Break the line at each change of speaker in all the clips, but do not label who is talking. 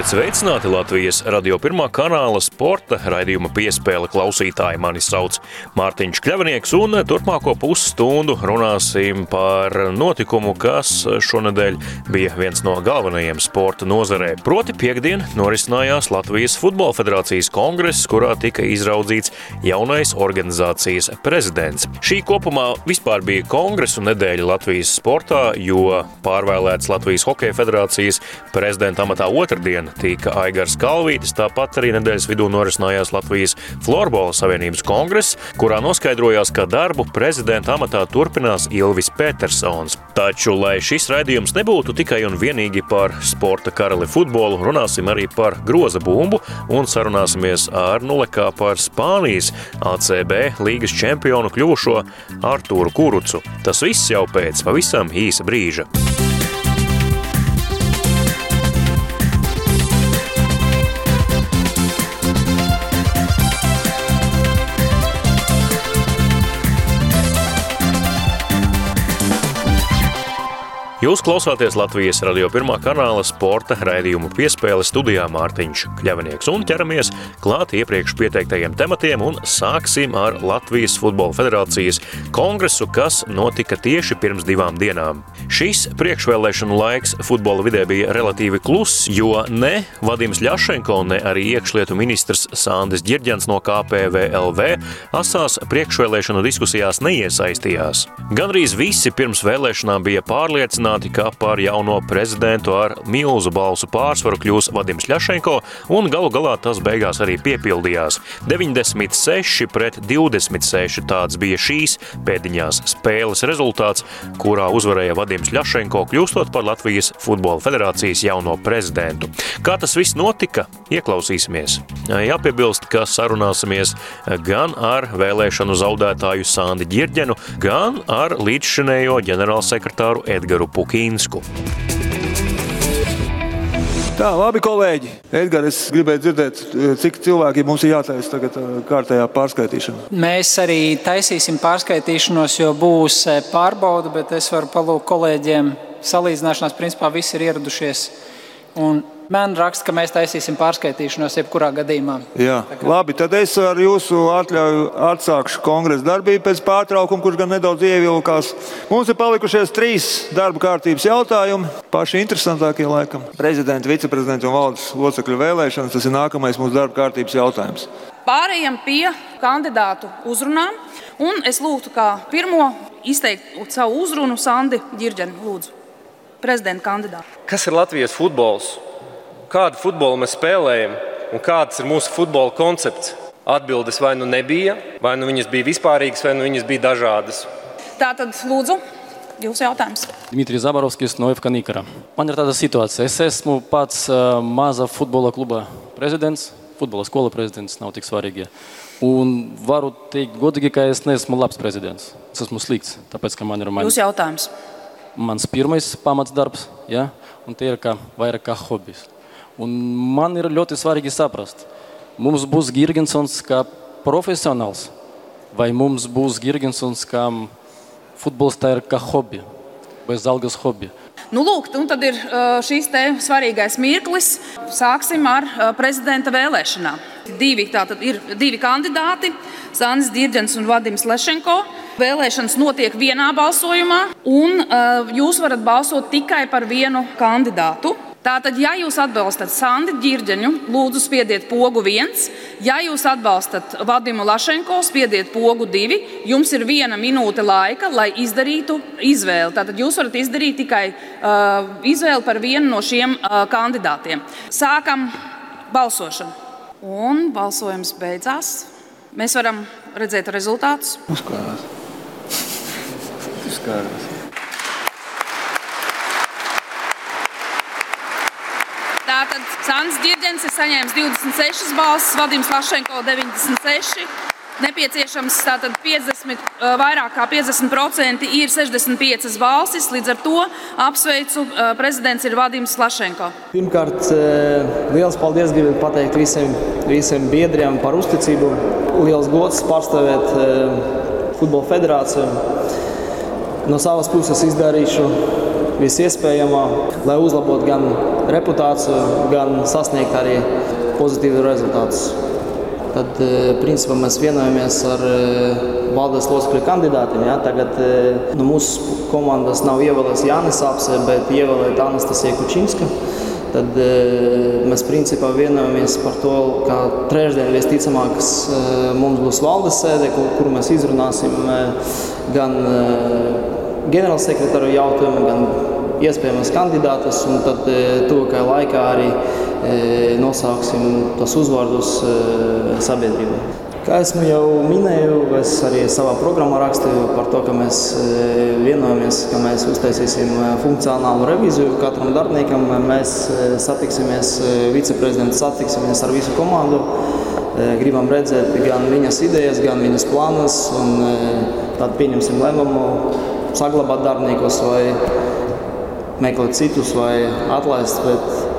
Esiet sveicināti Latvijas radio pirmā kanāla sporta raidījuma piespēle klausītāji. Mani sauc Mārtiņš Kļavnieks, un turpmāko pusstundu runāsim par notikumu, kas šonadēļ bija viens no galvenajiem sporta nozarē. Proti piekdien norisinājās Latvijas Futbola federācijas kongress, kurā tika izraudzīts jaunais organizācijas prezidents. Šī kopumā vispār bija kongresu nedēļa Latvijas sportā, jo pārvēlēts Latvijas Hokeja federācijas prezidenta amatā otrdien tika Aigars Kalvītis, tāpat arī nedēļas vidū norisinājās Latvijas Florbola Savienības kongress, kurā noskaidrojās, ka darbu prezidenta amatā turpinās Ilvis Petersons. Taču, lai šis raidījums nebūtu tikai un vienīgi par sporta karali futbolu, runāsim arī par groza bumbu un sarunāsimies ar nulekā par Spānijas ACB līgas čempionu kļuvušo Artūru Kurucu. Tas viss jau pēc pavisam īsa brīža. Jūs klausāties Latvijas radio pirmā kanāla sporta raidījumu piespēle studijā Mārtiņš Kļavinieks un ķeramies klāt iepriekš pieteiktajiem tematiem un sāksim ar Latvijas Futbola federācijas kongresu, kas notika tieši pirms divām dienām. Šis priekšvēlēšanu laiks futbola vidē bija relatīvi kluss, jo ne Vadims Ļašenko, ne arī iekšlietu ministrs Sandis Ģirģens no KPVLV asās priekšvēlēšanu diskusijās neiesaistījās. Gandrīz visi pirms vēlēšanām bija pārliecināti, pārliecināti, ka par jauno prezidentu ar milzu balsu pārsvaru kļūs Vadims Ļašenko, un galu galā tas beigās arī piepildījās. 96 pret 26 tāds bija šīs pēdiņās spēles rezultāts, kurā uzvarēja Vadims Ļašenko, kļūstot par Latvijas Futbola federācijas jauno prezidentu. Kā tas viss notika? Ieklausīsimies. Jāpiebilst, ka sarunāsimies gan ar vēlēšanu zaudētāju Sandi Ģirģenu, gan ar līdzšinējo ģenerālsekretāru Edgaru Pupu. Pukīnsku.
Tā, labi, kolēģi. Edgars, es gribēju dzirdēt, cik cilvēki mums ir jātaisa tagad kārtējā pārskaitīšana.
Mēs arī taisīsim pārskaitīšanos, jo būs pārbauda, bet es varu palūgt kolēģiem salīdzināšanās. Principā visi ir ieradušies. Un Man raksta, ka mēs taisīsim pārskaitīšanos jebkurā gadījumā.
Jā, kā... labi. Tad es ar jūsu atļauju atsākšu kongresa darbību pēc pārtraukuma, kurš gan nedaudz ievilkās. Mums ir palikušies trīs darba kārtības jautājumi. Paši interesantākie, laikam, prezidenta, viceprezidenta un valdes locekļu vēlēšanas. Tas ir nākamais mūsu darba kārtības jautājums.
Pārējām pie kandidātu uzrunām. Un es lūgtu, kā pirmo izteikt savu uzrunu Sandi Girģeni, lūdzu, prezidenta kandidātu.
Kas ir Latvijas futbols? Kādu futbolu mēs spēlējam un kāds ir mūsu futbola koncepts. Atbildes vai nu nebija, vai nu viņas bija vispārīgas, vai nu viņas bija dažādas.
Tā tad lūdzu. Jūsu jautājums.
Dmitrijs Zabarovskis no FK Nikara. Man ir tāda situācija. Es esmu pats uh, maza futbola kluba prezidents, futbola skola prezidents, nav tik svarīgi. Un varu teikt godīgi, ka es neesmu labs prezidents. Es esmu slikts, tāpēc, ka man ir mans.
Jūsu jautājums.
Mans pirmais pamats darbs, ja? un tie ir kā, vairāk kā hobijs. Un man ir ļoti svarīgi saprast, mums būs Girgensons kā profesionāls, vai mums būs Girgensons kā futbols, tā ir kā hobija, bez algas hobija.
Nu, lūk, un tad ir šīs svarīgais mirklis. Sāksim ar prezidenta vēlēšanām. Divi, tātad ir divi kandidāti, Sānis Dirģents un Vadims Lešenko. Vēlēšanas notiek vienā balsojumā, un uh, jūs varat balsot tikai par vienu kandidātu. Tātad, ja jūs atbalstat Sandi Girģeņu, lūdzu, spiediet pogu viens. Ja jūs atbalstat Vadimu Lašenko, spiediet pogu divi. Jums ir viena minūte laika, lai izdarītu izvēli. Tātad jūs varat izdarīt tikai uh, izvēli par vienu no šiem uh, kandidātiem. Sākam balsošanu. Un balsojums beidzās. Mēs varam redzēt rezultātus.
Uzkārās. Uzkārās.
Tātad Sandis Girģens ir saņēmis 26 balsis, Vadims Lašenko 96. Nepieciešams tātad 50, vairāk kā 50% ir 65 balsis. Līdz ar to apsveicu prezidents ir Vadims Lašenko.
Pirmkārt, liels paldies gribu pateikt visiem, visiem biedriem par uzticību. Liels gods pārstāvēt Futbola federāciju. No savas puses izdarīšu visu iespējamo, lai uzlabotu gan reputāciju, gan sasniegt arī pozitīvu rezultātus. Tad, principā, mēs vienojamies ar valdes locekļu kandidātiem. Ja? Tagad nu, mūsu komandas nav ievēlēts Jānis Apse, bet ievēlēta Anastasija Kučinska. Tad mēs principā vienojamies par to, ka trešdien visticamāk mums būs valdes sēde, kur, kur mēs izrunāsim gan ģenerālsekretāru jautājumu, gan iespējamas kandidātus. Tad tuvākajā laikā arī nosauksim tos uzvārdus sabiedrībai. Kā esmu jau minēju, es arī savā programmā rakstīju par to, ka mēs vienojamies, ka mēs uztaisīsim funkcionālu revīziju katram darbiniekam. Mēs satiksimies, viceprezidents satiksimies ar visu komandu. Gribam redzēt gan viņas idejas, gan viņas plānus, un tad pieņemsim lēmumu saglabāt darbiniekus vai meklēt citus vai atlaist. Bet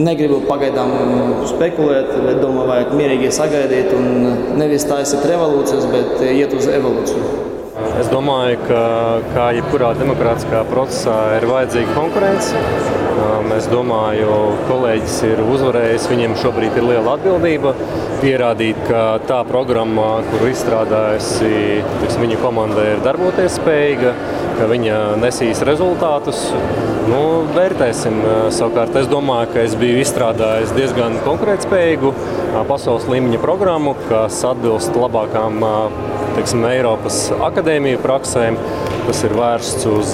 Negribu pagaidām spekulēt, bet domāju, vajag mierīgi sagaidīt un nevis taisīt revolūcijas, bet iet uz evolūciju.
Es domāju, ka kā jebkurā demokrātiskā procesā ir vajadzīga konkurence. Es domāju, ka kolēģis ir uzvarējis. Viņam šobrīd ir liela atbildība pierādīt, ka tā programma, kuru izstrādājusi viņa komanda, ir darboties spējīga, ka viņa nesīs rezultātus. Nu, vērtēsim. Savukārt, es domāju, ka es biju izstrādājis diezgan konkurētspējīgu pasaules līmeņa programmu, kas atbilst labākām teiksim, Eiropas akadēmiju praksēm. Tas ir vērsts uz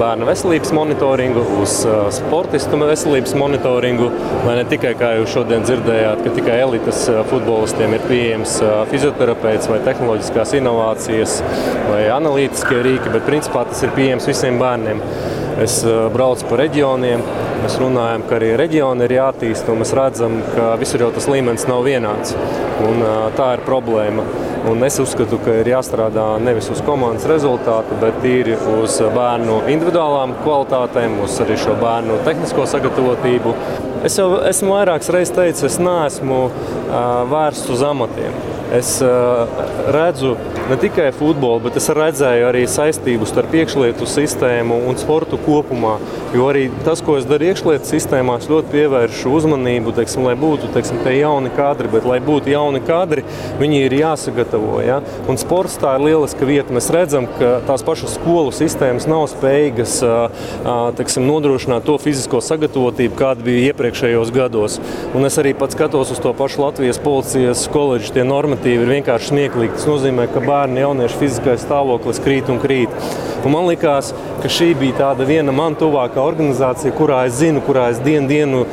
bērnu veselības monitoringu, uz sportistu veselības monitoringu. Lai ne tikai, kā jūs šodien dzirdējāt, ka tikai elites futbolistiem ir pieejams fizioterapeits vai tehnoloģiskās inovācijas vai analītiskie rīki, bet principā tas ir pieejams visiem bērniem. Es braucu pa reģioniem, mēs runājam, ka arī reģioni ir jāattīst, un mēs redzam, ka visur jau tas līmenis nav vienāds. Un, tā ir problēma. Un es uzskatu, ka ir jāstrādā nevis uz komandas rezultātu, bet tīri uz bērnu individuālām kvalitātēm, uz arī šo bērnu tehnisko sagatavotību. Es jau esmu vairākas reizes teicis, es neesmu vērsts uz amatiem. Es uh, redzu ne tikai futbolu, bet es redzēju arī saistību starp iekšlietu sistēmu un sportu kopumā. Jo arī tas, ko es daru iekšlietu sistēmā, es ļoti pievēršu uzmanību, teiksim, lai būtu teiksim, tie jauni kadri, bet lai būtu jauni kadri, viņi ir jāsagatavo. Ja? Un sports tā ir lieliska vieta. Mēs redzam, ka tās pašas skolu sistēmas nav spējīgas teiksim, nodrošināt to fizisko sagatavotību, kāda bija iepriekšējos gados. Un es arī pats skatos uz to pašu Latvijas policijas koledžu. Tie normatīvi ir vienkārši smieklīgi. Tas nozīmē, ka bērnu jauniešu fiziskais stāvoklis krīt un krīt. Un man liekas, ka šī bija tāda viena man tuvākā organizācija, kurā es zinu, kurā es dienu, dienu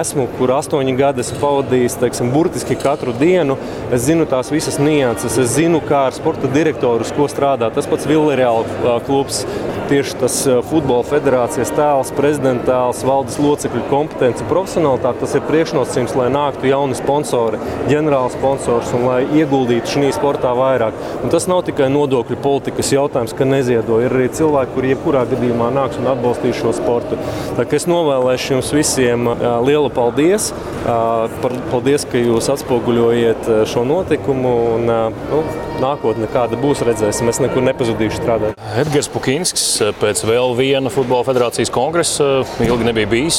esmu, kur astoņi gadi esmu pavadījis, teiksim, burtiski katru dienu. Es zinu tās visas nianses, es zinu, kā ar sporta direktoru, ko strādā. Tas pats Vilnius klubs, tieši tas uh, futbola federācijas tēls, prezidenta tēls, valdes locekļu kompetence, profesionālitāte. Tas ir priekšnosacījums, lai nāktu jauni sponsori, ģenerāli sponsors un lai ieguldītu šajā sportā vairāk. Un tas nav tikai nodokļu politikas jautājums, ka neziedo. Ir arī cilvēki, kuri jebkurā gadījumā nāks un atbalstīs šo sportu. Tā, es novēlēšu jums visiem lielu paldies. Paldies, ka jūs atspoguļojat šo notikumu. Un, nu, nākotne, kāda būs, redzēsim. Es nekur nepazudīšu strādāt.
Edgars Pukinskis pēc vēl viena futbola federācijas kongresa ilgi nebija bijis.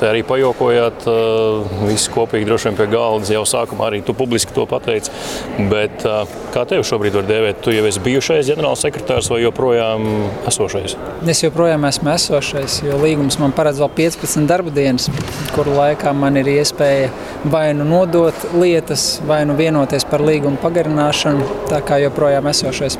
Te arī pajokojāt visi kopīgi droši vien pie galda. Jau sākumā arī tu publiski to pateici. Bet kā tev šobrīd var dēvēt? Tu jau esi bijušais ģenerālsekretārs vai joprojām esošais?
Es joprojām esmu esošais, jo līgums man paredz vēl 15 darba dienas, kuru laikā man ir iespēja vai nu nodot lietas, vai nu vienoties par līgumu pagarināšanu tā kā joprojām esošais.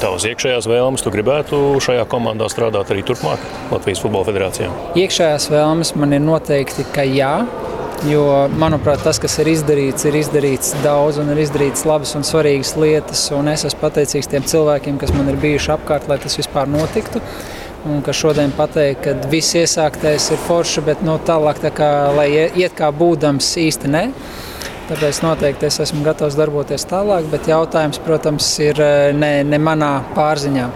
Tavas iekšējās vēlmes, tu gribētu šajā komandā strādāt arī turpmāk Latvijas Futbola Federācijā?
Iekšējās vēlmes man ir noteikti, ka jā. Jo, manuprāt, tas, kas ir izdarīts, ir izdarīts daudz un ir izdarīts labas un svarīgas lietas. Un es esmu pateicīgs tiem cilvēkiem, kas man ir bijuši apkārt, lai tas vispār notiktu. Un ka šodien pateikt, ka viss iesāktais ir forši, bet no nu, tālāk, tā kā, lai iet kā būdams, īsti ne. Tāpēc noteikti es esmu gatavs darboties tālāk, bet jautājums, protams, ir eh, ne, ne manā pārziņā.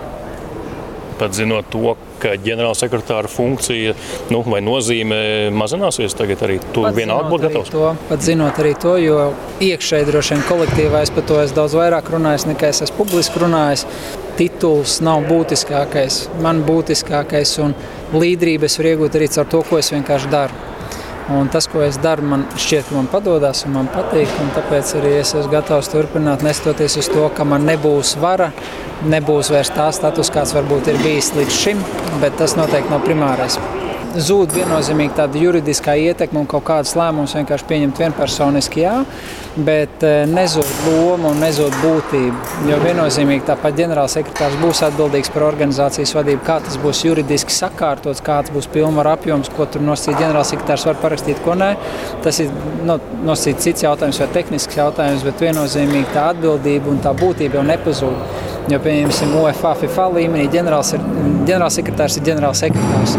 Pat zinot to, ka ģenerālsekretāra funkcija nu, vai nozīme mazināsies, tagad arī tu vienalga būtu gatavs.
To, pat zinot arī to, jo iekšēji droši vien kolektīvā es par to esmu daudz vairāk runājis nekā es esmu publiski runājis. tituls nav būtiskākais. Man būtiskākais un līderības var iegūt arī caur to, ko es vienkārši daru. Un tas, ko es daru, man šķiet, ka man padodas un man patīk. Tāpēc arī es esmu gatavs turpināt, nestoties uz to, ka man nebūs vara, nebūs vairs tā status, kāds varbūt ir bijis līdz šim, bet tas noteikti nav primārais zūd viennozīmīgi tāda juridiskā ietekme un kaut kādas lēmumus vienkārši pieņemt vienpersoniski, jā, bet eh, nezūd loma un nezūd būtība. Jo viennozīmīgi tāpat ģenerālsekretārs būs atbildīgs par organizācijas vadību, kā tas būs juridiski sakārtots, kāds būs pilnvaru apjoms, ko tur nosacīt ģenerālsekretārs var parakstīt, ko nē. Tas ir no, nosacīt cits jautājums vai tehnisks jautājums, bet viennozīmīgi tā atbildība un tā būtība jau nepazūd. Jo, pieņemsim, UEFA, FIFA līmenī ģenerālsekretārs ir ģenerālsekretārs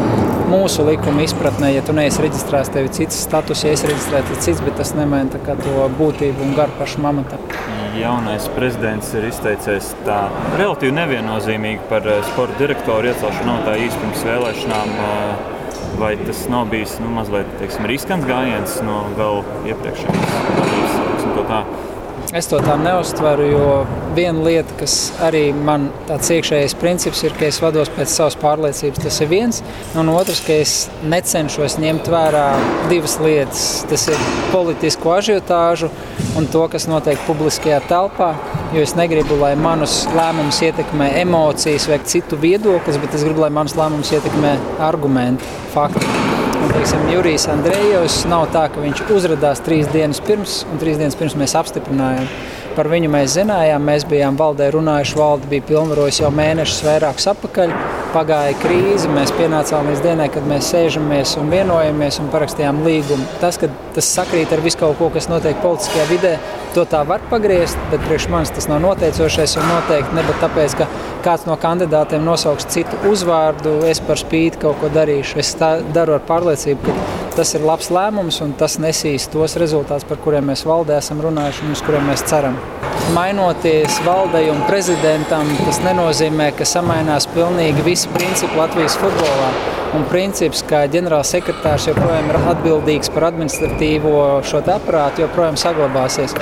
mūsu likuma izpratnē, ja tu neesi reģistrēts, tev ir cits status, ja es reģistrēts, ir cits, bet tas nemaina to būtību un garu pašam amatam.
Jaunais prezidents ir izteicies tā relatīvi neviennozīmīgi par eh, sporta direktoru iecelšanu no tā īsti pirms vēlēšanām. Eh, vai tas nav bijis nu, mazliet teiksim, riskants gājiens no vēl iepriekšējās vadības?
Es to tā neuztveru, jo viena lieta, kas arī man tāds iekšējais princips ir, ka es vados pēc savas pārliecības, tas ir viens. Un otrs, ka es necenšos ņemt vērā divas lietas. Tas ir politisko ažiotāžu un to, kas notiek publiskajā telpā. Jo es negribu, lai manus lēmumus ietekmē emocijas vai citu viedoklis, bet es gribu, lai manus lēmumus ietekmē argumenti, fakti teiksim, Jurijs Andrejevs nav tā, ka viņš uzrādījās trīs dienas pirms, un trīs dienas pirms mēs apstiprinājām. Par viņu mēs zinājām, mēs bijām valdē runājuši, valde bija pilnvarojusi jau mēnešus vairākus atpakaļ. Pagāja krīze, mēs pienācām līdz dienai, kad mēs sēžamies un vienojamies un parakstījām līgumu. Tas, ka tas sakrīt ar visu kaut ko, kas notiek politiskajā vidē, to tā var pagriezt, bet priekš manis tas nav noteicošais un noteikti ne tāpēc, ka kāds no kandidātiem nosauks citu uzvārdu, es par spīti kaut ko darīšu. Es daru ar pārliecību, ka tas ir labs lēmums un tas nesīs tos rezultātus, par kuriem mēs valdē esam runājuši un uz kuriem mēs ceram. Mainoties valdei un prezidentam, tas nenozīmē, ka samainās pilnīgi visi principi Latvijas futbolā. Un princips, ka ģenerālsekretārs joprojām ir atbildīgs par administratīvo šo aparātu, joprojām saglabāsies.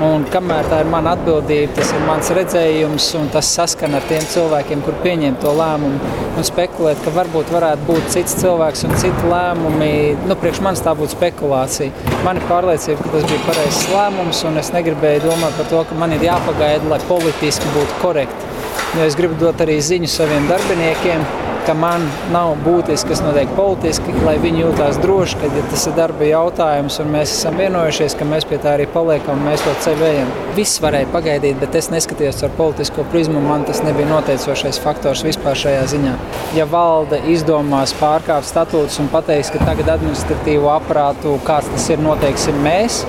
Un kamēr tā ir mana atbildība, tas ir mans redzējums, un tas saskan ar tiem cilvēkiem, kur pieņem to lēmumu. Un spekulēt, ka varbūt varētu būt cits cilvēks un citi lēmumi, nu, priekš manis tā būtu spekulācija. Man ir pārliecība, ka tas bija pareizs lēmums, un es negribēju domāt par to, ka man ir jāpagaida, lai politiski būtu korekti. Jo es gribu dot arī ziņu saviem darbiniekiem, ka man nav būtiski, kas notiek politiski, lai viņi jūtās droši, ka ja tas ir darba jautājums un mēs esam vienojušies, ka mēs pie tā arī paliekam un mēs to ceļu ejam. Viss varēja pagaidīt, bet es neskatījos ar politisko prizmu. Man tas nebija noteicošais faktors vispār šajā ziņā. Ja valde izdomās pārkāpt statūtus un pateiks, ka tagad administratīvo aparātu kāds tas ir, noteiksim mēs,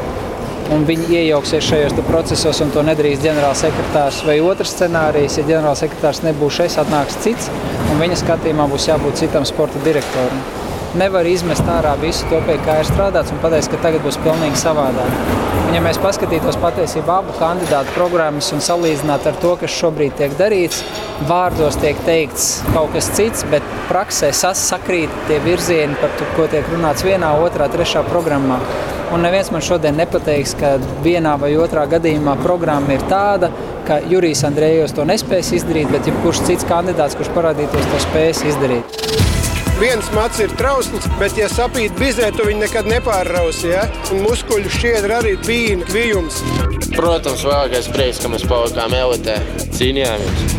un viņi iejauksies šajos procesos, un to nedarīs ģenerālsekretārs. Vai otrs scenārijs, ja ģenerālsekretārs nebūs šeit, atnāks cits, un viņa skatījumā būs jābūt citam sporta direktoram. Nevar izmest ārā visu to, pie kā ir strādāts, un pateikt, ka tagad būs pilnīgi savādāk. Un, ja mēs paskatītos patiesībā abu kandidātu programmas un salīdzinātu ar to, kas šobrīd tiek darīts, vārdos tiek teikts kaut kas cits, bet praksē sakrīt tie virzieni, par to, ko tiek runāts vienā, otrā, trešā programmā. Un neviens man šodien nepateiks, ka vienā vai otrā gadījumā programma ir tāda, ka Jurijs Andrejos to nespēs izdarīt, bet jebkurš cits kandidāts, kurš parādītos, to spēs izdarīt.
Viens mats ir trausls, bet, ja sapīt bizē, tu viņu nekad nepārrausi. Ja? Un muskuļu šķiedra arī bija kvijums.
Protams, vēlākais prieks, ka mēs palikām elitē. Cīnījāmies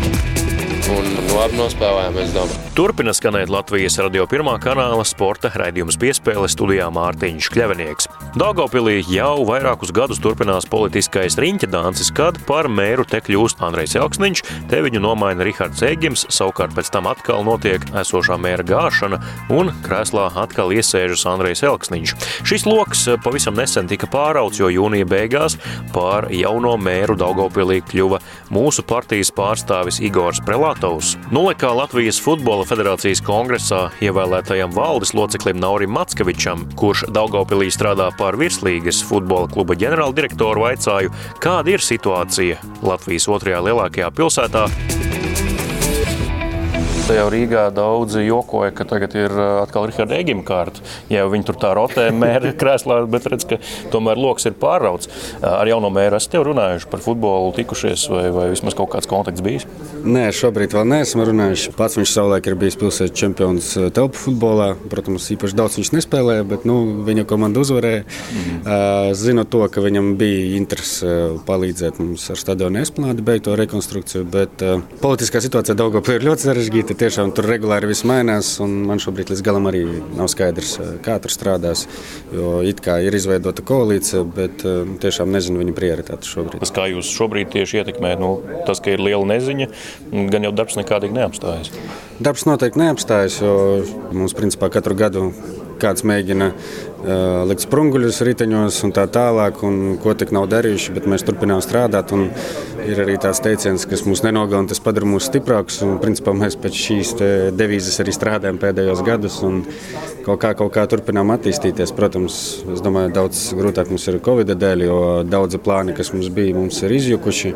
un labi nospēlējām, es domāju.
Turpina skanēt Latvijas radio pirmā kanāla sporta raidījums piespēle studijā Mārtiņš Kļavinieks. Daugopilī jau vairākus gadus turpinās politiskais riņķa dancis, kad par mēru te kļūst Andrejs Elksniņš, te viņu nomaina Rihards Egims, savukārt pēc tam atkal notiek esošā mēra gāšana un krēslā atkal iesēžas Andrejs Elksniņš. Šis loks pavisam nesen tika pārauts, jo jūnija beigās par jauno mēru Daugopilī kļuva mūsu partijas pārstāvis Igors Prelatovs. Nulekā Latvijas futbola federācijas kongresā ievēlētajam valdes loceklim Naurim Mackevičam, kurš Daugopilī strādā par virslīgas futbola kluba ģenerāldirektoru, vaicāju, kāda ir situācija Latvijas otrajā lielākajā pilsētā Te jau Rīgā daudzi jokoja, ka tagad ir uh, atkal Riharda Egima kārta. Ja viņi tur tā rotē mēra krēslā, bet redz, ka tomēr lokus ir pārrauts. Uh, ar jauno mēru esat runājuši par futbolu, tikušies vai, vai vismaz kaut kāds kontakts bijis?
Nē, šobrīd vēl neesam runājuši. Pats viņš savulaik ir bijis pilsētas čempions uh, telpu futbolā. Protams, īpaši daudz viņš nespēlēja, bet nu, viņa komanda uzvarēja. Mm. Zinu to, ka viņam bija interese palīdzēt mums ar stadionu esplanādi beigt to rekonstrukciju, bet politiskā situācija Daugavpilī ir ļoti sarežģīta tiešām tur regulāri viss mainās. Man šobrīd līdz galam arī nav skaidrs, eh, kā tur strādās. Jo it kā ir izveidota koalīcija, bet eh, tiešām nezinu viņa prioritātes šobrīd.
Tas, kā jūs šobrīd tieši ietekmē, nu, tas, ka ir liela neziņa, gan jau darbs nekādīgi neapstājas.
Darbs noteikti neapstājas, jo mums principā katru gadu kāds mēģina likt sprunguļus riteņos un tā tālāk, un ko tik nav darījuši, bet mēs turpinām strādāt. Ir arī tāds teiciens, kas mūs nenogalina, tas padara mūs stiprākus. Un, principā, mēs pēc šīs devīzes arī strādājam pēdējos gadus. Kaut kā, kaut kā turpinām attīstīties. Protams, es domāju, daudz grūtāk mums ir Covid dēļ, jo daudzi plāni, kas mums bija, mums ir izjukuši.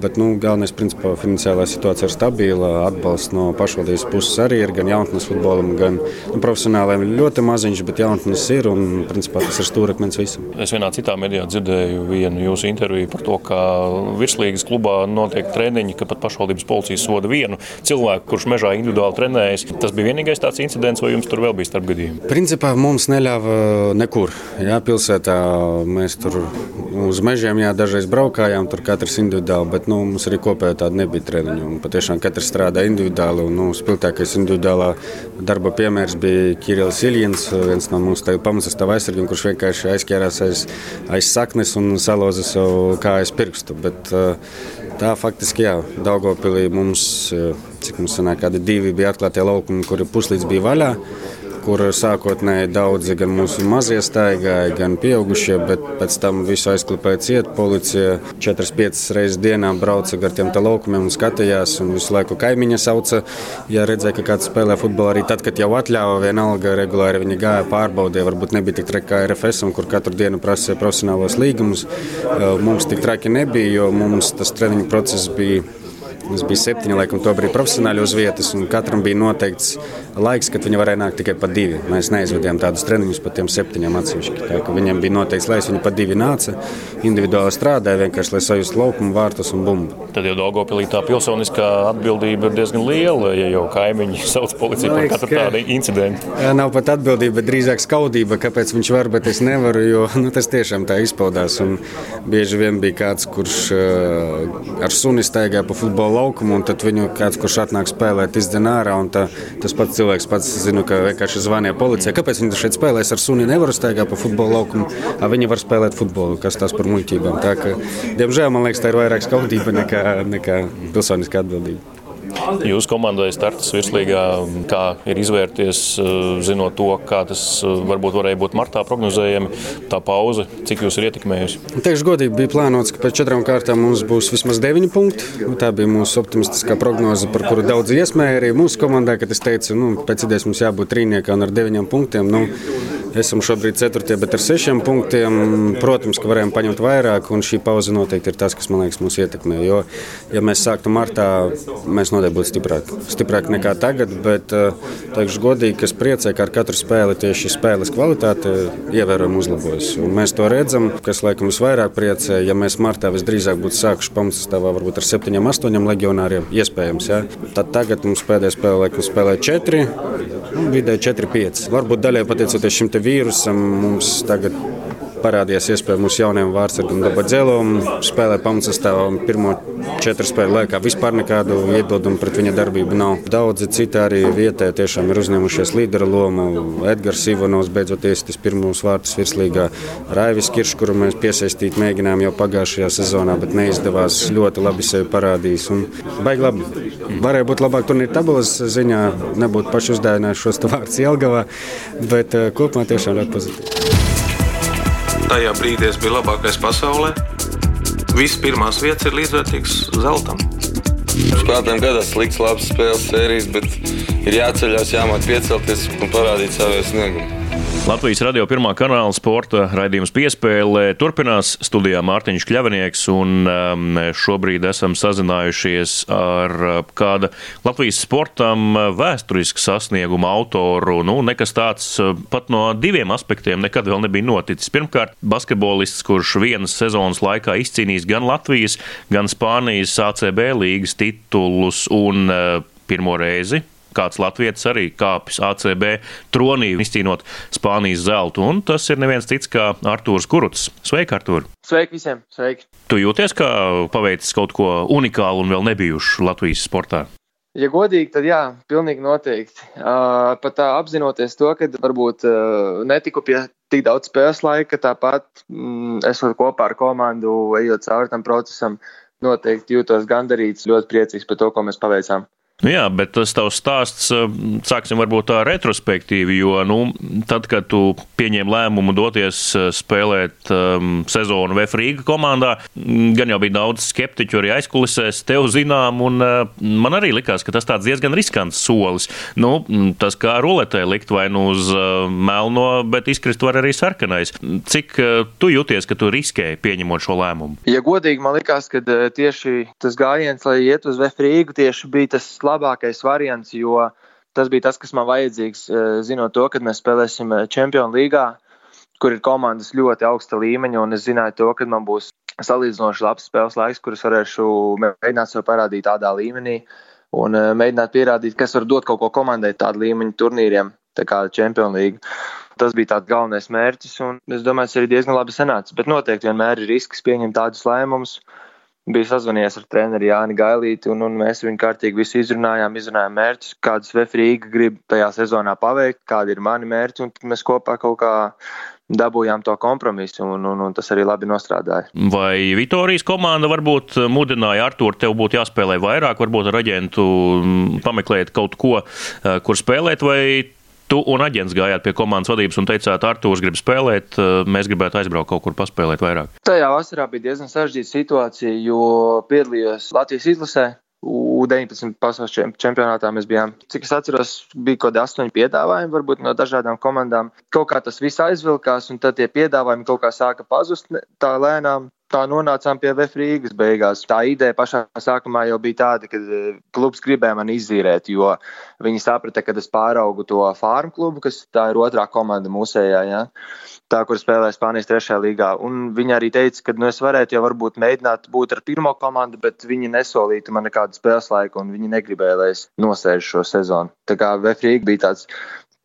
Bet nu, galvenais, principā, finansiālā situācija ir stabila. Atbalsts no pašvaldības puses arī ir gan jaunatnes futbolam, gan nu, profesionāliem. Ļoti maziņš, bet jaunatnes ir un principā, tas ir stūrakmens visam.
Es vienā citā medijā dzirdēju vienu jūsu interviju par to, ka virslīgas klubā notiek treniņi, ka pat pašvaldības policija soda vienu cilvēku, kurš mežā individuāli trenējas. Tas bija vienīgais tāds incidents, vai jums tur vēl bija starpgadījumi?
Principā mums neļāva nekur. Jā, pilsētā mēs tur uz mežiem jā, dažreiz braukājām, tur katrs individuāli bet nu, mums arī kopēji tāda nebija treniņa. Patiešām katrs strādā individuāli. Un, nu, spilgtākais individuālā darba piemērs bija Kirillis Iljins, viens no mūsu pamatsastāvā aizsargiem, kurš vienkārši aizķērās aiz, aiz saknes un salauza savu kājas pirkstu. Bet, tā faktiski, jā, Daugopilī mums, cik mums sanāk, kādi divi bija atklātie laukumi, kuri puslīdz bija vaļā kur sākotnēji daudzi gan mūsu mazie staigāja, gan pieaugušie, bet pēc tam visu aizklipēja ciet. Policija 4-5 reizes dienā brauca gar tiem laukumiem un skatījās, un visu laiku kaimiņa sauca. Ja redzēja, ka kāds spēlē futbolu arī tad, kad jau atļāva, vienalga regulāri viņi gāja pārbaudīja. Varbūt nebija tik traki kā RFS, kur katru dienu prasīja profesionālos līgumus. Mums tik traki nebija, jo mums tas treniņu process bija Mums bija septiņi, laikam, to brīdi profesionāli uz vietas, un katram bija noteikts laiks, kad viņi varēja nākt tikai pa divi. Mēs neizvedījām tādus treniņus par tiem septiņiem atsevišķi. Viņiem bija noteikts laiks, viņi pa divi nāca, individuāli strādāja, vienkārši lai sajustu laukumu, vārtus un bumbu.
Tad jau Dogopilī tā pilsoniskā atbildība ir diezgan liela, ja jau kaimiņi sauc policiju par katru tādu incidentu.
Nav pat atbildība, bet drīzāk skaudība, kāpēc viņš var, bet es nevaru, jo nu, tas tiešām tā izpaudās. Un bieži vien bija kāds, kurš uh, ar suni staigāja pa futbola laukumu, un tad viņu kāds, kurš atnāk spēlēt, izdzen ārā. Tā, tas pats cilvēks pats zina, ka vienkārši zvanīja policijai. Kāpēc viņi šeit spēlēs ar suni? Nevar staigāt pa futbola laukumu, viņi var spēlēt futbolu. Kas tas par muļķībām? Tā ka, diemžēl man liekas, tā ir vairāk skaudība nekā, nekā pilsoniska atbildība.
Jūsu komandai startas virslīgā, kā ir izvērties, eh, zinot to, kā tas eh, varbūt varēja būt martā prognozējami, tā pauze, cik jūs ir ietekmējusi?
Teikšu godīgi, bija plānots, ka pēc četrām kārtām mums būs vismaz deviņi punkti. Nu, tā bija mūsu optimistiskā prognoze, par kuru daudz iesmēja arī mūsu komandai, kad es teicu, nu, pēc idejas mums jābūt trīniekā un ar deviņiem punktiem. Nu, Esam šobrīd 4. bet ar 6 punktiem. Protams, ka varējām paņemt vairāk, un šī pauze noteikti ir tas, kas man liekas, mūs ietekmē. Jo, ja mēs sāktu martā, mēs noteikti būtu stiprāki. Stiprāki nekā tagad, bet eh, teikšu godīgi, kas priecē, ka ar katru spēli tieši spēles kvalitāte ievērojami uzlabojas. Un mēs to redzam, kas laikam visvairāk priecē, ja mēs martā visdrīzāk būtu sākuši pamatsastāvā varbūt ar 7, 8 legionāriem. Iespējams, ja? tad tagad mums pēdējā spēlē, laikam, spēlē 4, nu, vidēji 4, 5. Varbūt daļai pateicoties šim vīrusam mums tagad parādījās iespēja mūsu jaunajam vārdsargam Dabadzelam spēlēt pamatsastāvā. Pirmo četru spēļu laikā vispār nekādu iebildumu pret viņa darbību nav. Daudzi citi arī vietē tiešām ir uzņēmušies līdera lomu. Edgars Ivanovs beidzot iestis pirmos vārtus virslīgā. Raivis Kiršs, kuru mēs piesaistīt mēģinājām jau pagājušajā sezonā, bet neizdevās. Ļoti labi sevi parādījis. Un baigi labi. Varēja būt labāk turnīra tabulas ziņā, nebūtu paši uzdāvinājuši šos vārdus Jelgavā, bet eh, kopumā tiešām ļoti pozitīvi.
Tajā brīdī es biju labākais pasaulē. Visas pirmās vietas ir līdzvērtīgas zeltam. Spēlētājiem gadās slikts, labs spēles sērijas, bet ir jāceļās, jāmāk piecelties un parādīt savu sniegumu.
Latvijas radio pirmā kanāla sporta raidījums piespēlē turpinās studijā Mārtiņš Kļavinieks, un um, šobrīd esam sazinājušies ar uh, kāda Latvijas sportam uh, vēsturisku sasniegumu autoru. Nu, nekas tāds uh, pat no diviem aspektiem nekad vēl nebija noticis. Pirmkārt, basketbolists, kurš vienas sezonas laikā izcīnījis gan Latvijas, gan Spānijas ACB līgas titulus un pirmo reizi kāds latviečs arī kāpis ACB tronī, izcīnot Spānijas zeltu. Un tas ir neviens cits kā Artūrs Kuruts. Sveiki, Artūr!
Sveiki visiem! Sveiki!
Tu jūties kā paveicis kaut ko unikālu un vēl nebijušu Latvijas sportā?
Ja godīgi, tad jā, pilnīgi noteikti. Uh, pat tā apzinoties to, ka varbūt uh, netiku pie tik daudz spēles laika, tāpat mm, esot kopā ar komandu, ejot cauri tam procesam, noteikti jūtos gandarīts, ļoti priecīgs par to, ko mēs paveicām.
Nu jā, bet tas tavs stāsts, eh, sāksim varbūt tā retrospektīvi, jo, nu, tad, kad tu pieņēmi lēmumu doties eh, spēlēt um, sezonu Vefrīga komandā, mm, gan jau bija daudz skeptiķu arī aizkulisēs, tev zinām, un uh, man arī likās, ka tas tāds diezgan riskants solis. Nu, mm, tas kā ruletē likt vai nu uz uh, melno, bet izkrist var arī sarkanais. Cik uh, tu jūties, ka tu riskēji pieņemot šo lēmumu?
Ja godīgi, man likās, ka tieši tas gājiens, lai iet uz Vefrīgu, tieši bija tas labākais variants, jo tas bija tas, kas man vajadzīgs, eh, zinot to, ka mēs spēlēsim Champions eh, līgā, kur ir komandas ļoti augsta līmeņa, un es zināju to, ka man būs salīdzinoši labs spēles laiks, kurus varēšu mēģināt sev parādīt tādā līmenī un eh, mēģināt pierādīt, kas var dot kaut ko komandai tādu līmeņu turnīriem, tā kā Champions League. Tas bija tāds galvenais mērķis, un es domāju, tas arī diezgan labi sanāca. Bet noteikti vienmēr ir risks pieņemt tādus lēmumus, bija sazvanījies ar treneri Jāni Gailīti, un, un mēs viņu kārtīgi visu izrunājām, izrunājām mērķus, kādus Vefrīga grib tajā sezonā paveikt, kādi ir mani mērķi, un mēs kopā kaut kā dabūjām to kompromisu, un, un, un tas arī labi nostrādāja.
Vai Vitorijas komanda varbūt mudināja Artur, tev būtu jāspēlē vairāk, varbūt ar aģentu pameklēt kaut ko, eh, kur spēlēt, vai Tu un aģents gājāt pie komandas vadības un teicāt, Artūrs grib spēlēt, eh, mēs gribētu aizbraukt kaut kur paspēlēt vairāk.
Tajā vasarā bija diezgan sarežģīta situācija, jo piedalījos Latvijas izlasē. U19 pasaules čempionātā mēs bijām, cik es atceros, bija kaut kādi astoņi piedāvājumi, varbūt no dažādām komandām. Kaut kā tas viss aizvilkās, un tad tie piedāvājumi kaut kā sāka pazust tā lēnām tā nonācām pie Vefrīgas beigās. Tā ideja pašā sākumā jau bija tāda, ka eh, klubs gribēja man izzīrēt, jo viņi saprata, ka es pāraugu to farmu klubu, kas tā ir otrā komanda mūsējā. Ja? Tā, kur spēlēja Spānijas trešajā līgā. Un viņi arī teica, ka nu, es varētu jau varbūt mēģināt būt ar pirmo komandu, bet viņi nesolītu man nekādu spēles laiku, un viņi negribēja, lai es nosēžu šo sezonu. Tā kā Vefrīga bija tāds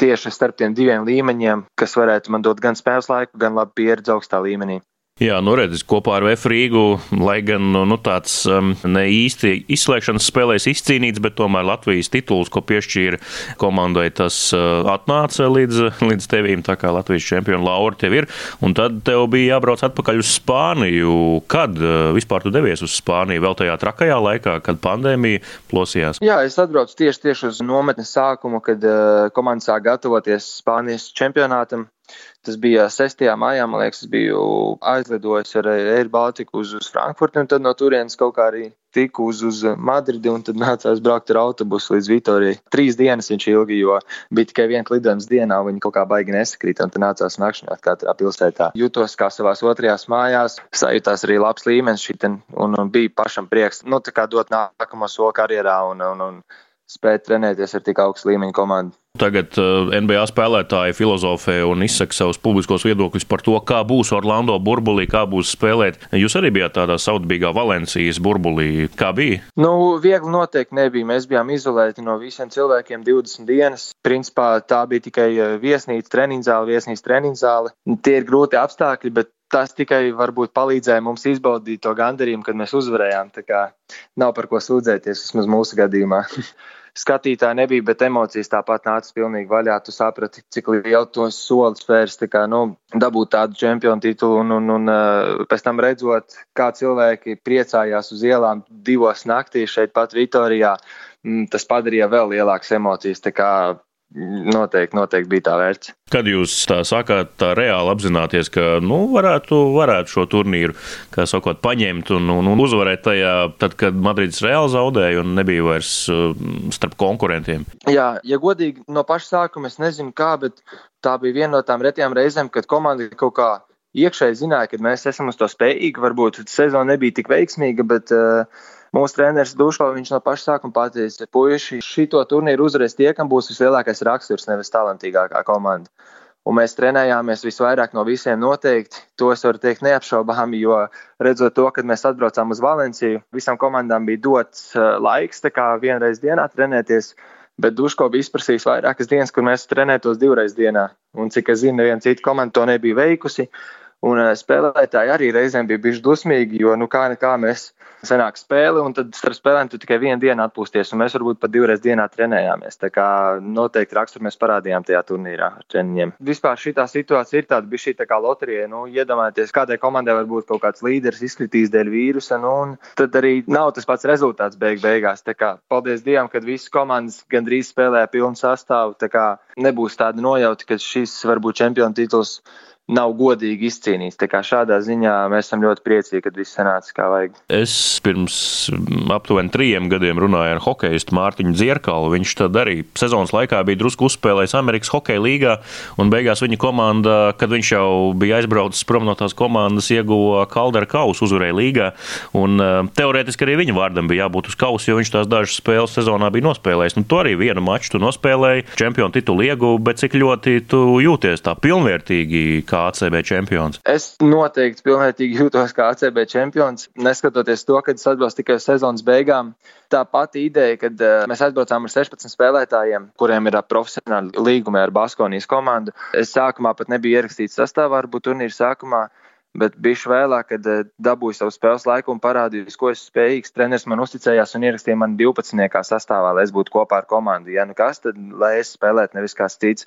tieši starp tiem diviem līmeņiem, kas varētu man dot gan spēles laiku, gan labu pieredzi augstā līmenī.
Jā, nu redziet, kopā ar Vēfu Rīgu, lai gan nu, nu, tāds um, ne īsti izslēgšanas spēlēs izcīnīts, bet tomēr Latvijas tituls, ko piešķīra komandai, tas uh, atnāca līdz, līdz tevīm, tā kā Latvijas čempionu laura tev ir. Un tad tev bija jābrauc atpakaļ uz Spāniju. Kad uh, vispār tu devies uz Spāniju? Vēl tajā trakajā laikā, kad pandēmija plosījās?
Jā, es atbraucu tieši, tieši uz nometnes sākumu, kad uh, komanda sāk gatavoties Spānijas čempionātam. Tas bija 6. maijā, man liekas, es biju aizlidojis ar Air Baltiku uz, uz Frankfurti, un tad no turienes kaut kā arī tiku uz, uz Madridi, un tad nācās braukt ar autobusu līdz Vitorijai. Trīs dienas viņš ilgi, jo bija tikai viens lidojums dienā, un viņi kaut kā baigi nesakrīt, un tad nācās nakšņot katrā pilsētā. Jutos kā savās otrajās mājās, sajūtās arī labs līmenis šitien, un, un bija pašam prieks, nu, tā kā dot nākamo soli karjerā un, un, un spēt trenēties ar tik augstu līmeņu komandu.
Tagad eh, NBA spēlētāji filozofē un izsaka savus publiskos viedokļus par to, kā būs Orlando burbulī, kā būs spēlēt. Jūs arī bijāt tādā saudabīgā Valencijas burbulī. Kā bija?
Nu, viegli noteikti nebija. Mēs bijām izolēti no visiem cilvēkiem 20 dienas. Principā tā bija tikai eh, viesnīca, treniņu zāle, viesnīca, treniņu zāle. Tie ir grūti apstākļi, bet tas tikai varbūt palīdzēja mums izbaudīt to gandarījumu, kad mēs uzvarējām. Tā kā nav par ko sūdzēties, vismaz mūsu gadījumā. skatītāji nebija, bet emocijas tāpat nāca pilnīgi vaļā. Tu saprati, cik lielu to soli spērs, kā, nu, dabūt tādu čempionu titulu un, un, un uh, pēc tam redzot, kā cilvēki priecājās uz ielām divos naktīs šeit pat Vitorijā. Mm, tas padarīja vēl lielākas emocijas. Noteikti, noteikti bija tā vērts.
Kad jūs tā sākāt tā reāli apzināties, ka nu, varētu, varētu šo turnīru, kā sakot, paņemt un, un, un uzvarēt tajā, tad, kad Madrids reāli zaudēja un nebija vairs uh, starp konkurentiem?
Jā, ja godīgi, no paša sākuma es nezinu kā, bet tā bija viena no tām retajām reizēm, kad komanda kaut kā iekšēji zināja, ka mēs esam uz to spējīgi. Varbūt sezona nebija tik veiksmīga, bet uh, Mūsu treneris Duško viņš no paša sākuma pateica, puiši šito turnīru uzvarēs tie, kam būs vislielākais raksturs, nevis talantīgākā komanda. Un mēs trenējāmies visvairāk no visiem noteikti. To es varu teikt neapšaubāmi, jo redzot to, kad mēs atbraucām uz Valenciju, visām komandām bija dots uh, laiks, tā kā vienreiz dienā trenēties. Bet Duško bija izprasījis vairākas dienas, kur mēs trenētos divreiz dienā. Un cik es zinu, neviena cita komanda to nebija veikusi. Un uh, spēlētāji arī reizēm bija bijuši dusmīgi, jo nu kā nekā mēs senāk spēli, un tad starp spēlēm tu tikai vienu dienu atpūsties, un mēs varbūt pat divreiz dienā trenējāmies. Tā kā noteikti raksturu mēs parādījām tajā turnīrā ar treniņiem. Vispār šī situācija ir tāda, bija šī tā kā loterija. Nu, iedomājieties, kādai komandai var būt kaut kāds līderis izkritīs dēļ vīrusa, nu, un tad arī nav tas pats rezultāts beig beigās. Tā kā paldies Dievam, ka visas komandas gandrīz spēlē pilnu sastāvu. Tā kā nebūs tāda nojauta, ka šis varbūt čempionu tituls nav godīgi izcīnīts. Tā kā šādā ziņā mēs esam ļoti priecīgi, kad viss sanāca kā vajag.
Es pirms aptuveni trijiem gadiem runāju ar hokeistu Mārtiņu Dzierkalu. Viņš tad arī sezonas laikā bija drusku uzspēlējis Amerikas Hokeja līgā, un beigās viņa komanda, kad viņš jau bija aizbraucis prom no tās komandas, ieguva Kaldera kausu, uzvarēja līgā. Un, uh, teorētiski arī viņa vārdam bija jābūt uz kausa, jo viņš tās dažas spēles sezonā bija nospēlējis. Nu, to arī vienu maču tu nospēlēji, čempionu titulu ieguvu, bet cik ļoti tu jūties tā pilnvērtīgi kā ACB čempions?
Es noteikti pilnvērtīgi jūtos kā ACB čempions, neskatoties to, ka es atbraucu tikai sezonas beigām. Tā pati ideja, kad uh, mēs aizbraucām ar 16 spēlētājiem, kuriem ir profesionāli līgumi ar Baskonijas komandu. Es sākumā pat nebiju ierakstīts sastāvā, varbūt turnīra sākumā. Bet bijuši vēlāk, kad eh, dabūju savu spēles laiku un parādīju, ko esmu spējīgs. Treneris man uzticējās un ierakstīja man 12. sastāvā, lai es būtu kopā ar komandu. Ja nu kas, tad lai es spēlētu, nevis kāds cits.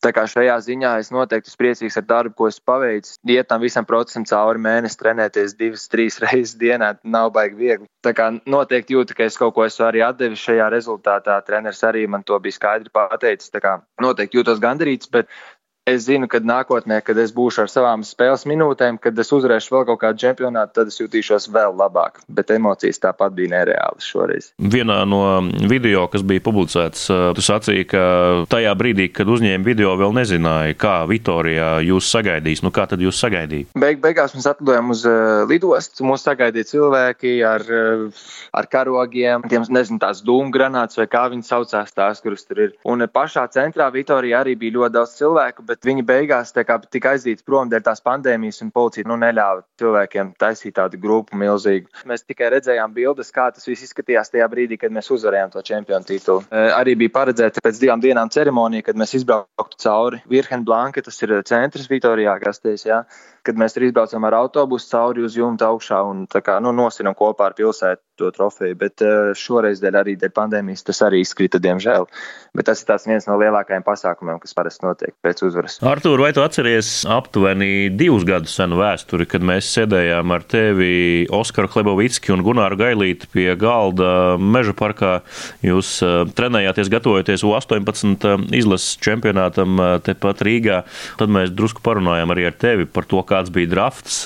Tā kā šajā ziņā es noteikti esmu priecīgs ar darbu, ko esmu paveicis. Iet tam visam procesam cauri mēnesi, trenēties divas, trīs reizes dienā, nav baigi viegli. Tā kā noteikti jūtu, ka es kaut ko esmu arī atdevis šajā rezultātā. Treneris arī man to bija skaidri pateicis. Tā kā noteikti jūtos gandarīts, bet Es zinu, ka nākotnē, kad es būšu ar savām spēles minūtēm, kad es uzvarēšu vēl kaut kādu čempionātu, tad es jutīšos vēl labāk. Bet emocijas tāpat bija nereālas šoreiz.
Vienā no video, kas bija publicēts, tu sacīji, ka tajā brīdī, kad uzņēma video, vēl nezināja, kā Vitorijā jūs sagaidīs. Nu, kā tad jūs sagaidījāt?
Beig, beigās mēs atlidojām uz uh, lidostu. Mūs sagaidīja cilvēki ar, uh, ar karogiem, tiem, nezinu, tās dūmu granātas vai kā viņi saucās, tās, kuras tur ir. Un pašā centrā Vitorijā arī bija ļoti daudz cilvēku bet viņi beigās kā, tika aizdīti prom dēļ tās pandēmijas, un policija nu, neļāva cilvēkiem taisīt tādu grupu milzīgu. Mēs tikai redzējām bildes, kā tas viss izskatījās tajā brīdī, kad mēs uzvarējām to čempionu titulu. Arī bija paredzēta pēc divām dienām ceremonija, kad mēs izbrauktu cauri Virhen Blanka, tas ir centrs Vitorijā, Gastēs, jā, kad mēs arī izbraucam ar autobusu cauri uz jumta augšā un kā, nu, nosinam kopā ar pilsētu to trofeju. Bet uh, šoreiz dēļ arī dēļ pandēmijas tas arī izkrita, diemžēl. Bet tas ir viens no lielākajiem pasākumiem, kas parasti notiek pēc uzvaras.
Artur, vai tu atceries aptuveni divus gadus senu vēsturi, kad mēs sēdējām ar tevi Oskaru Klebovicki un Gunāru Gailīti pie galda Meža parkā? Jūs uh, trenējāties, gatavojoties U18 uh, izlases čempionātam tepat Rīgā. Tad mēs drusku parunājām arī ar tevi par to, kāds bija drafts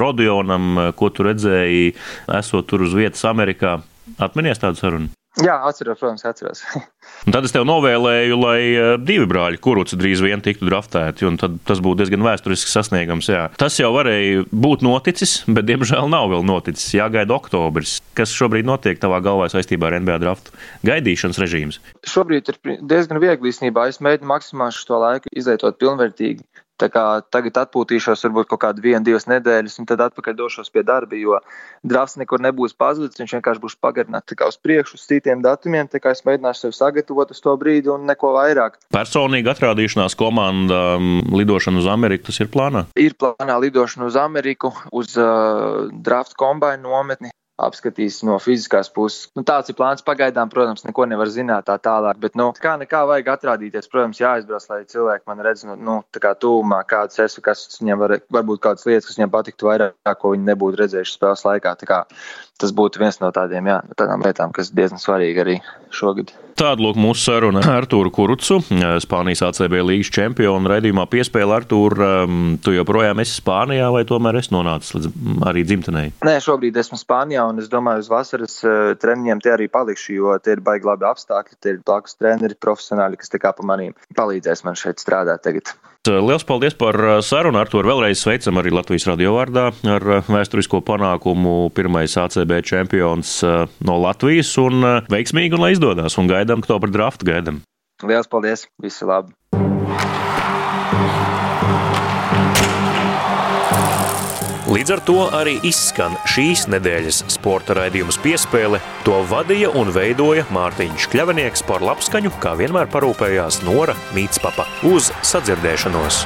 Rodionam, ko tu redzēji, esot tur uz vietas Amerikā. Atminies tādu sarunu?
Jā, atceros, protams, atceros.
Tad es tev novēlēju, lai eh, divi brāļi kuruci drīz vien tiktu draftēti, un tas būtu diezgan vēsturisks sasniegums. Jā. Tas jau varēja būt noticis, bet diemžēl nav vēl noticis. Jāgaida oktobris. Kas šobrīd notiek tavā galvā saistībā ar NBA draftu? Gaidīšanas režīms.
Šobrīd ir diezgan viegli īstenībā. Es mēģinu maksimāli šo laiku izlietot pilnvērtīgi. Tā kā tagad atpūtīšos, varbūt kaut kādu vienu, divas nedēļas, un tad atpakaļ došos pie darba, jo drafts nekur nebūs pazudis. Viņš vienkārši būs pagarināts uz priekšu, uz citiem datumiem. Tā kā es mēģināšu sevi sagatavot uz to brīdi un neko vairāk.
Personīgi atrādīšanās komanda lidošana uz Ameriku, tas ir plānā?
Ir plānā lidošana uz Ameriku, uz uh, draft kombainu nometni apskatīs no fiziskās puses. Nu, tāds ir plāns pagaidām, protams, neko nevar zināt tā tālāk, bet, nu, kā nekā vajag atrādīties, protams, jāizbrauc, lai cilvēki man redz, nu, nu tā kā tūmā, kāds esmu, kas viņiem var, varbūt kādas lietas, kas viņiem patiktu vairāk, ko viņi nebūtu redzējuši spēles laikā. Tā kā tas būtu viens no tādiem, jā, tādām lietām, kas diezgan svarīgi arī šogad.
Tāda lūk mūsu saruna ar Artūru Kurucu, Spānijas ACB līgas čempionu raidījumā piespēle Artūru. Tu joprojām esi Spānijā vai tomēr esi nonācis līdz arī dzimtenei?
Nē, šobrīd esmu Spānijā un es domāju, uz vasaras eh, treniņiem tie arī palikšu, jo tie ir baigi labi apstākļi, tie ir blakus treneri, profesionāļi, kas tā kā pa manīm palīdzēs man šeit strādāt tagad.
Liels paldies par sarunu. Ar to vēlreiz sveicam arī Latvijas radio vārdā ar vēsturisko panākumu. Pirmais ACB čempions no Latvijas un veiksmīgi un lai izdodas. Un gaidām, ka to par draftu gaidām.
Liels paldies! Visi labi!
Līdz ar to arī izskan šīs nedēļas sporta raidījums piespēle. To vadīja un veidoja Mārtiņš Kļavinieks par labskaņu, kā vienmēr parūpējās Nora Mītspapa. Uz sadzirdēšanos!